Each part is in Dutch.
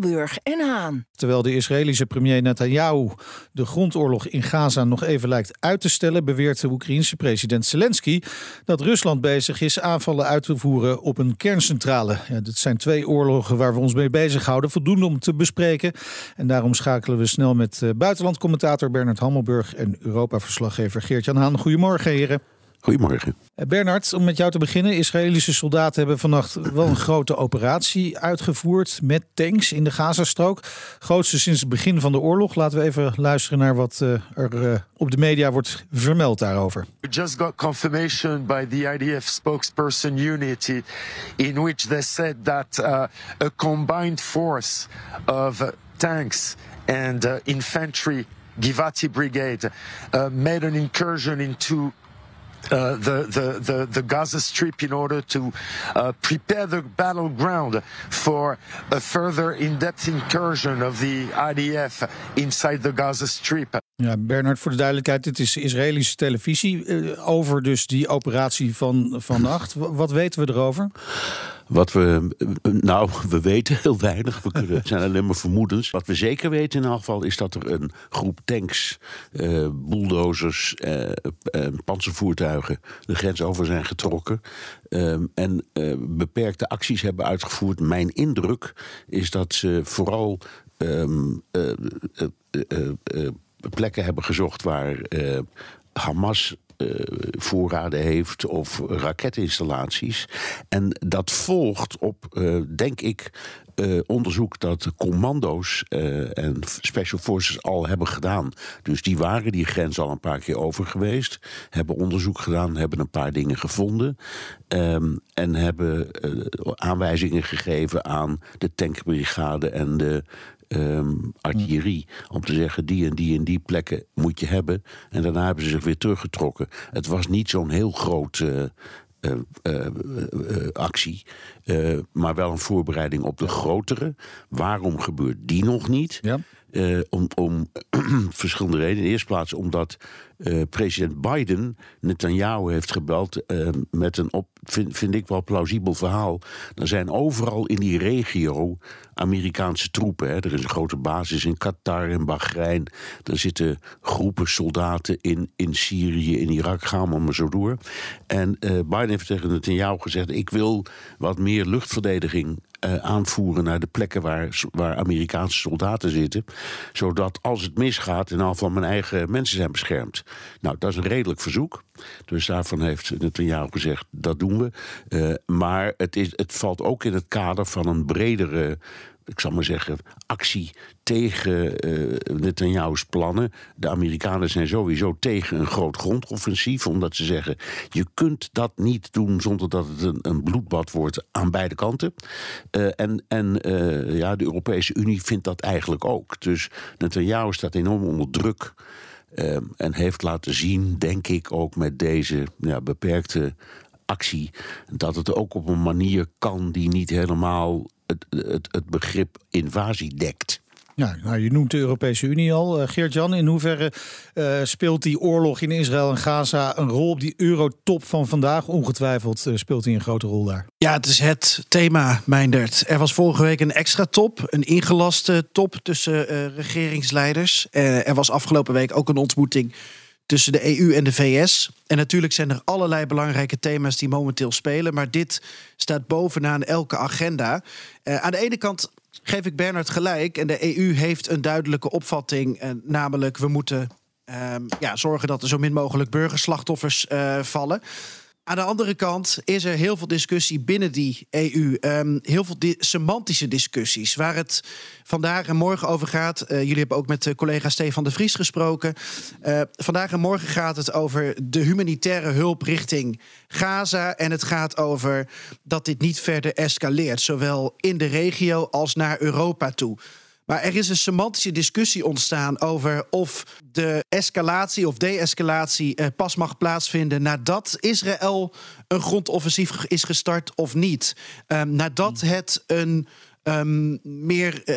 Hammelburg en Haan. Terwijl de Israëlische premier Netanyahu de grondoorlog in Gaza nog even lijkt uit te stellen, beweert de Oekraïense president Zelensky dat Rusland bezig is aanvallen uit te voeren op een kerncentrale. Ja, dit zijn twee oorlogen waar we ons mee bezighouden, voldoende om te bespreken. En daarom schakelen we snel met uh, buitenlandcommentator Bernard Hammelburg en Europa-verslaggever Geert-Jan Haan. Goedemorgen, heren. Goedemorgen. Bernard, om met jou te beginnen. Israëlische soldaten hebben vannacht wel een grote operatie uitgevoerd met tanks in de Gazastrook. Grootste sinds het begin van de oorlog. Laten we even luisteren naar wat uh, er uh, op de media wordt vermeld daarover. We just got confirmation by the IDF spokesperson Unity in which they said that uh, a combined force of tanks and infantry Givati brigade made an incursion into uh, the, the, the, the, Gaza Strip in order to uh, prepare the battleground for a further in-depth incursion of the IDF inside the Gaza Strip. Ja, Bernard, voor de duidelijkheid, dit is Israëlische televisie uh, over dus die operatie van vannacht. Wat weten we erover? Wat we, nou, we weten heel weinig. We kunnen, zijn alleen maar vermoedens. Wat we zeker weten in elk geval is dat er een groep tanks, uh, bulldozers, uh, panzervoertuigen de grens over zijn getrokken. Um, en beperkte acties hebben uitgevoerd. Mijn indruk is dat ze vooral um, plekken hebben gezocht waar Hamas voorraden heeft of raketinstallaties. En dat volgt op, uh, denk ik, uh, onderzoek dat commando's en special forces al hebben gedaan. Dus die waren die grens al een paar keer over geweest, hebben onderzoek gedaan, hebben een paar dingen gevonden um, en hebben aanwijzingen gegeven aan de tankbrigade en de um, artillerie. Om te zeggen, die en die en die plekken moet je hebben. En daarna hebben ze zich weer teruggetrokken. Het was niet zo'n heel groot. Uh, uh, uh, actie, maar wel een voorbereiding op de grotere. Waarom gebeurt die nog niet? Ja. Om, om verschillende redenen. In de eerste plaats omdat uh, president Biden Netanyahu heeft gebeld uh, met een, op, vind, ik wel plausibel verhaal. Er zijn overal in die regio Amerikaanse troepen. Hè. Er is een grote basis in Qatar en Bahrein. Er zitten groepen soldaten in, in Syrië, in Irak, gaan we maar zo door. En Biden heeft tegen Netanyahu gezegd: Ik wil wat meer luchtverdediging uh, aanvoeren naar de plekken waar, waar Amerikaanse soldaten zitten. Zodat als het misgaat, in van mijn eigen mensen zijn beschermd. Nou, dat is een redelijk verzoek. Dus daarvan heeft Netanyahu gezegd, dat doen we. Uh, maar het, is, het valt ook in het kader van een bredere ik zal maar zeggen, actie tegen uh, Netanyahu's plannen. De Amerikanen zijn sowieso tegen een groot grondoffensief, omdat ze zeggen: je kunt dat niet doen zonder dat het een, een bloedbad wordt aan beide kanten. Uh, en en uh, ja, de Europese Unie vindt dat eigenlijk ook. Dus Netanyahu staat enorm onder druk. En heeft laten zien, denk ik, ook met deze ja, beperkte actie, dat het ook op een manier kan die niet helemaal het, het, het begrip invasie dekt. Ja, nou, je noemt de Europese Unie al. Uh, Geert-Jan, in hoeverre uh, speelt die oorlog in Israël en Gaza een rol op die eurotop van vandaag? Ongetwijfeld uh, speelt hij een grote rol daar. Ja, het is het thema, Meindert. Er was vorige week een extra top, een ingelaste top tussen regeringsleiders. er was afgelopen week ook een ontmoeting tussen de EU en de VS. En natuurlijk zijn er allerlei belangrijke thema's die momenteel spelen. Maar dit staat bovenaan elke agenda. aan de ene kant geef ik Bernard gelijk. En de EU heeft een duidelijke opvatting. Uh, namelijk, we moeten um, ja, zorgen dat er zo min mogelijk burgerslachtoffers uh, vallen. Aan de andere kant is er heel veel discussie binnen die EU. Um, heel veel semantische discussies. Waar het vandaag en morgen over gaat. Uh, jullie hebben ook met collega Stefan de Vries gesproken. Uh, vandaag en morgen gaat het over de humanitaire hulp richting Gaza. En het gaat over dat dit niet verder escaleert. Zowel in de regio als naar Europa toe. Maar er is een semantische discussie ontstaan over of de escalatie of de-escalatie eh, pas mag plaatsvinden nadat Israël een grondoffensief is gestart of niet. Um, nadat het een um, meer uh,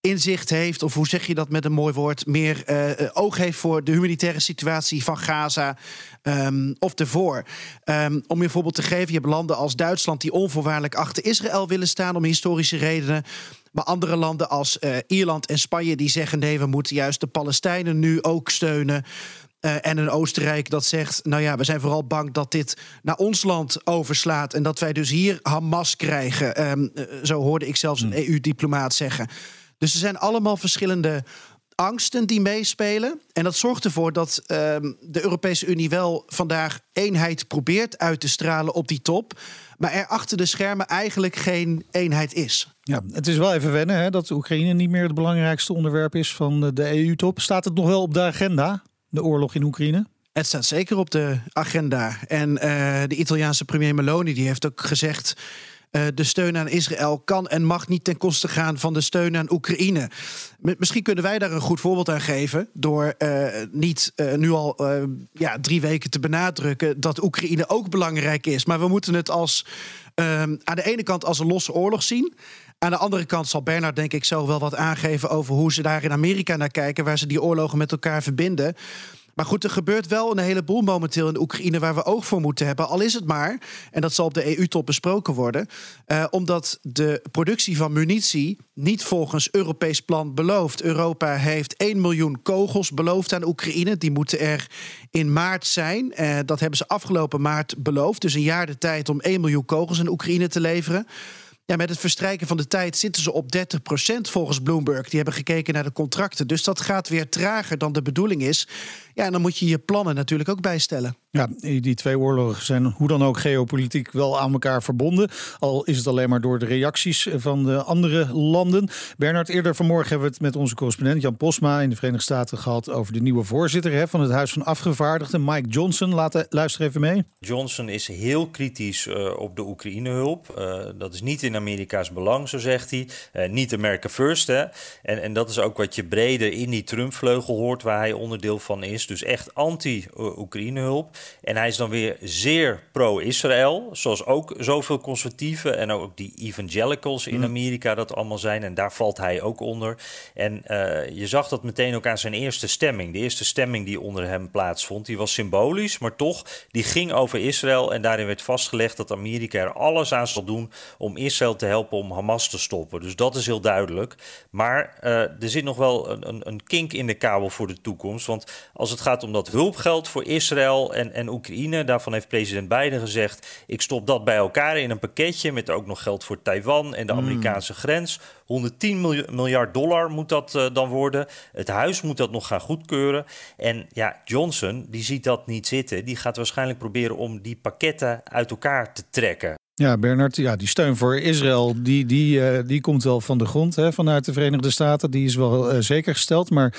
inzicht heeft, of hoe zeg je dat met een mooi woord, meer uh, oog heeft voor de humanitaire situatie van Gaza um, of ervoor. Um, om je voorbeeld te geven, je hebt landen als Duitsland die onvoorwaardelijk achter Israël willen staan om historische redenen. Maar andere landen als uh, Ierland en Spanje die zeggen nee, we moeten juist de Palestijnen nu ook steunen. Uh, en een Oostenrijk dat zegt: Nou ja, we zijn vooral bang dat dit naar ons land overslaat. En dat wij dus hier Hamas krijgen. Um, uh, zo hoorde ik zelfs een hmm. EU-diplomaat zeggen. Dus er zijn allemaal verschillende angsten die meespelen. En dat zorgt ervoor dat um, de Europese Unie wel vandaag eenheid probeert uit te stralen op die top. Maar er achter de schermen eigenlijk geen eenheid is. Ja, het is wel even wennen hè, dat Oekraïne niet meer het belangrijkste onderwerp is van de EU-top. Staat het nog wel op de agenda? De oorlog in Oekraïne? Het staat zeker op de agenda. En uh, de Italiaanse premier Meloni die heeft ook gezegd. Uh, de steun aan Israël kan en mag niet ten koste gaan van de steun aan Oekraïne. Misschien kunnen wij daar een goed voorbeeld aan geven. Door uh, niet nu al ja, drie weken te benadrukken dat Oekraïne ook belangrijk is. Maar we moeten het als, aan de ene kant als een losse oorlog zien. Aan de andere kant zal Bernard, denk ik, zo wel wat aangeven over hoe ze daar in Amerika naar kijken, waar ze die oorlogen met elkaar verbinden. Maar goed, er gebeurt wel een heleboel momenteel in Oekraïne waar we oog voor moeten hebben. Al is het maar, en dat zal op de EU-top besproken worden, uh, omdat de productie van munitie niet volgens Europees plan belooft. Europa heeft 1 miljoen kogels beloofd aan Oekraïne. Die moeten er in maart zijn. Uh, dat hebben ze afgelopen maart beloofd. Dus een jaar de tijd om 1 miljoen kogels aan Oekraïne te leveren. Ja, met het verstrijken van de tijd zitten ze op 30% volgens Bloomberg. Die hebben gekeken naar de contracten. Dus dat gaat weer trager dan de bedoeling is. Ja, en dan moet je je plannen natuurlijk ook bijstellen. Ja, die twee oorlogen zijn hoe dan ook geopolitiek wel aan elkaar verbonden. Al is het alleen maar door de reacties van de andere landen. Bernard, eerder vanmorgen hebben we het met onze correspondent Jan Posma in de Verenigde Staten gehad over de nieuwe voorzitter van het Huis van Afgevaardigden, Mike Johnson. Laat, luister even mee. Johnson is heel kritisch uh, op de Oekraïne-hulp. Uh, dat is niet in Amerika's belang, zo zegt hij. Niet America First. Hè. En, en dat is ook wat je breder in die Trump-vleugel hoort, waar hij onderdeel van is. Dus echt anti-Oekraïne-hulp. En hij is dan weer zeer pro-Israël. Zoals ook zoveel conservatieven en ook die evangelicals in mm. Amerika dat allemaal zijn. En daar valt hij ook onder. En uh, je zag dat meteen ook aan zijn eerste stemming. De eerste stemming die onder hem plaatsvond, die was symbolisch, maar toch, die ging over Israël. En daarin werd vastgelegd dat Amerika er alles aan zal doen om Israël te helpen om Hamas te stoppen. Dus dat is heel duidelijk. Maar uh, er zit nog wel een, een, een kink in de kabel voor de toekomst. Want als het gaat om dat hulpgeld voor Israël en, en Oekraïne, daarvan heeft president Biden gezegd: ik stop dat bij elkaar in een pakketje met ook nog geld voor Taiwan en de mm. Amerikaanse grens. 110 miljard dollar moet dat uh, dan worden. Het huis moet dat nog gaan goedkeuren. En ja, Johnson, die ziet dat niet zitten. Die gaat waarschijnlijk proberen om die pakketten uit elkaar te trekken. Ja, Bernard, ja, die steun voor Israël, die, die, uh, die komt wel van de grond hè, vanuit de Verenigde Staten. Die is wel uh, zeker gesteld. Maar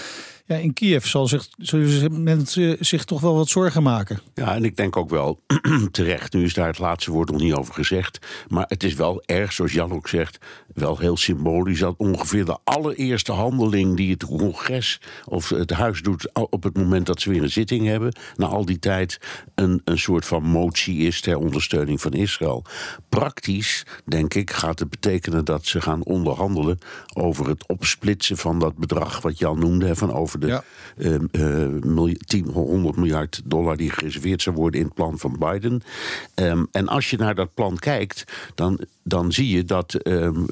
ja, in Kiev zal zich, zullen mensen zich toch wel wat zorgen maken. Ja, en ik denk ook wel terecht. Nu is daar het laatste woord nog niet over gezegd. Maar het is wel erg, zoals Jan ook zegt, wel heel symbolisch dat ongeveer de allereerste handeling die het congres of het huis doet op het moment dat ze weer een zitting hebben, na al die tijd een, een soort van motie is ter ondersteuning van Israël. Praktisch, denk ik, gaat het betekenen dat ze gaan onderhandelen over het opsplitsen van dat bedrag wat Jan noemde, van over de ja. uh, 10, 100 miljard dollar die gereserveerd zou worden in het plan van Biden. Um, en als je naar dat plan kijkt, dan, dan zie je dat, um,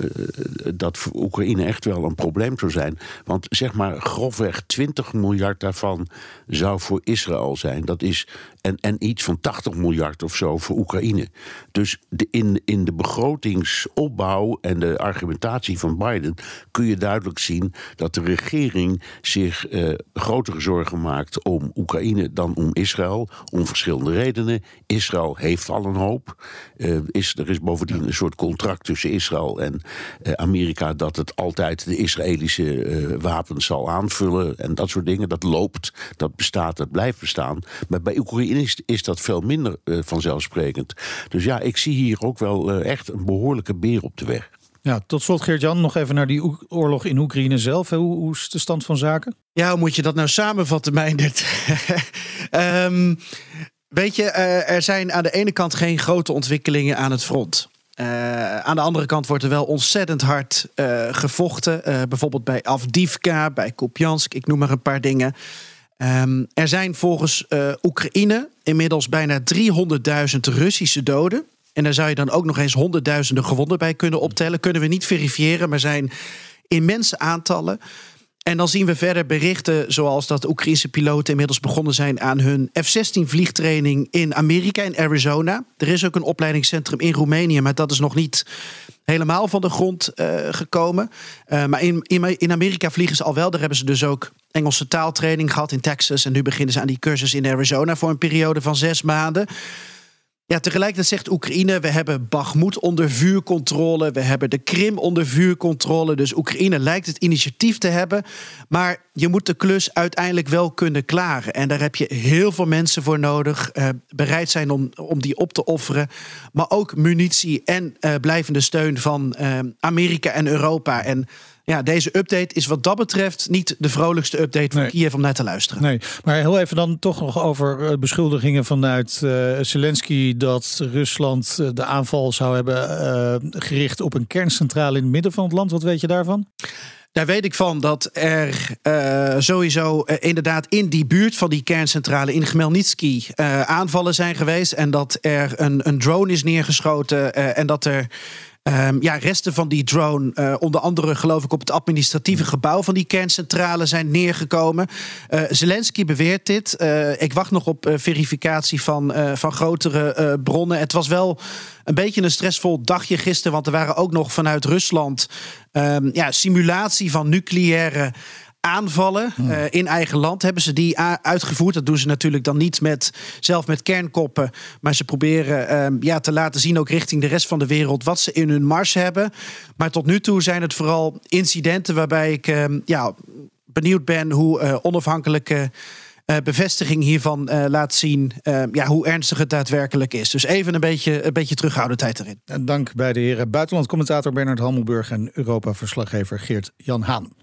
dat voor Oekraïne echt wel een probleem zou zijn. Want zeg maar grofweg 20 miljard daarvan zou voor Israël zijn. Dat is en, en iets van 80 miljard of zo voor Oekraïne. Dus de, in, in de begrotingsopbouw en de argumentatie van Biden kun je duidelijk zien dat de regering zich uh, grotere zorgen maakt om Oekraïne dan om Israël. Om verschillende redenen. Israël heeft al een hoop. Uh, is, er is bovendien een soort contract tussen Israël en uh, Amerika dat het altijd de Israëlische wapens zal aanvullen en dat soort dingen. Dat loopt, dat bestaat, dat blijft bestaan. Maar bij Oekraïne is, is dat veel minder vanzelfsprekend. Dus ja, ik zie hier ook wel echt een behoorlijke beer op de weg. Ja, tot slot Geert-Jan, nog even naar die oorlog in Oekraïne zelf. Hoe, hoe, is de stand van zaken? Ja, hoe moet je dat nou samenvatten, Meindert? um, weet je, uh, er zijn aan de ene kant geen grote ontwikkelingen aan het front. Uh, aan de andere kant wordt er wel ontzettend hard uh, gevochten. bijvoorbeeld bij Avdivka, bij Kupiansk, ik noem maar een paar dingen. Um, er zijn volgens Oekraïne inmiddels bijna 300.000 Russische doden. En daar zou je dan ook nog eens honderdduizenden gewonden bij kunnen optellen. Kunnen we niet verifiëren, maar zijn immense aantallen. En dan zien we verder berichten zoals dat Oekraïnse piloten inmiddels begonnen zijn aan hun F-16 vliegtraining in Amerika, in Arizona. Er is ook een opleidingscentrum in Roemenië, maar dat is nog niet helemaal van de grond uh, gekomen. Uh, maar in, in, in, Amerika vliegen ze al wel. Daar hebben ze dus ook Engelse taaltraining gehad in Texas. En nu beginnen ze aan die cursus in Arizona voor een periode van zes maanden. Ja, tegelijkertijd zegt Oekraïne: we hebben Bakhmut onder vuurcontrole, we hebben de Krim onder vuurcontrole. Dus Oekraïne lijkt het initiatief te hebben. Maar je moet de klus uiteindelijk wel kunnen klaren. En daar heb je heel veel mensen voor nodig, eh, bereid zijn om, om die op te offeren. Maar ook munitie en uh, blijvende steun van uh, Amerika en Europa. En ja, deze update is wat dat betreft niet de vrolijkste update voor Kiev om naar te luisteren. Nee, maar heel even dan toch nog over eh, beschuldigingen vanuit uh, Zelensky dat Rusland eh, de aanval zou hebben uh, gericht op een kerncentrale in het midden van het land. Wat weet je daarvan? Daar weet ik van dat er uh, sowieso uh, inderdaad in die buurt van die kerncentrale in Khmelnytsky uh, aanvallen zijn geweest. En dat er een, een drone is neergeschoten. en dat er Um, ja, resten van die drone, uh, onder andere geloof ik op het administratieve gebouw van die kerncentrale, zijn neergekomen. Uh, Zelensky beweert dit. Uh, ik wacht nog op verificatie van, van grotere bronnen. Het was wel een beetje een stressvol dagje gisteren, want er waren ook nog vanuit Rusland um, ja, simulatie van nucleaire aanvallen uh, in eigen land. Hebben ze die uitgevoerd? Dat doen ze natuurlijk dan niet met, zelf met kernkoppen. Maar ze proberen uh, ja, te laten zien, ook richting de rest van de wereld, wat ze in hun mars hebben. Maar tot nu toe zijn het vooral incidenten waarbij ik uh, ja, benieuwd ben hoe eh, onafhankelijke. bevestiging hiervan laat zien ja, hoe ernstig het daadwerkelijk is. Dus even een beetje, een beetje terughoudendheid erin. Dank bij de heren buitenlandcommentator Bernard Hammelburg en Europa-verslaggever Geert Jan Haan.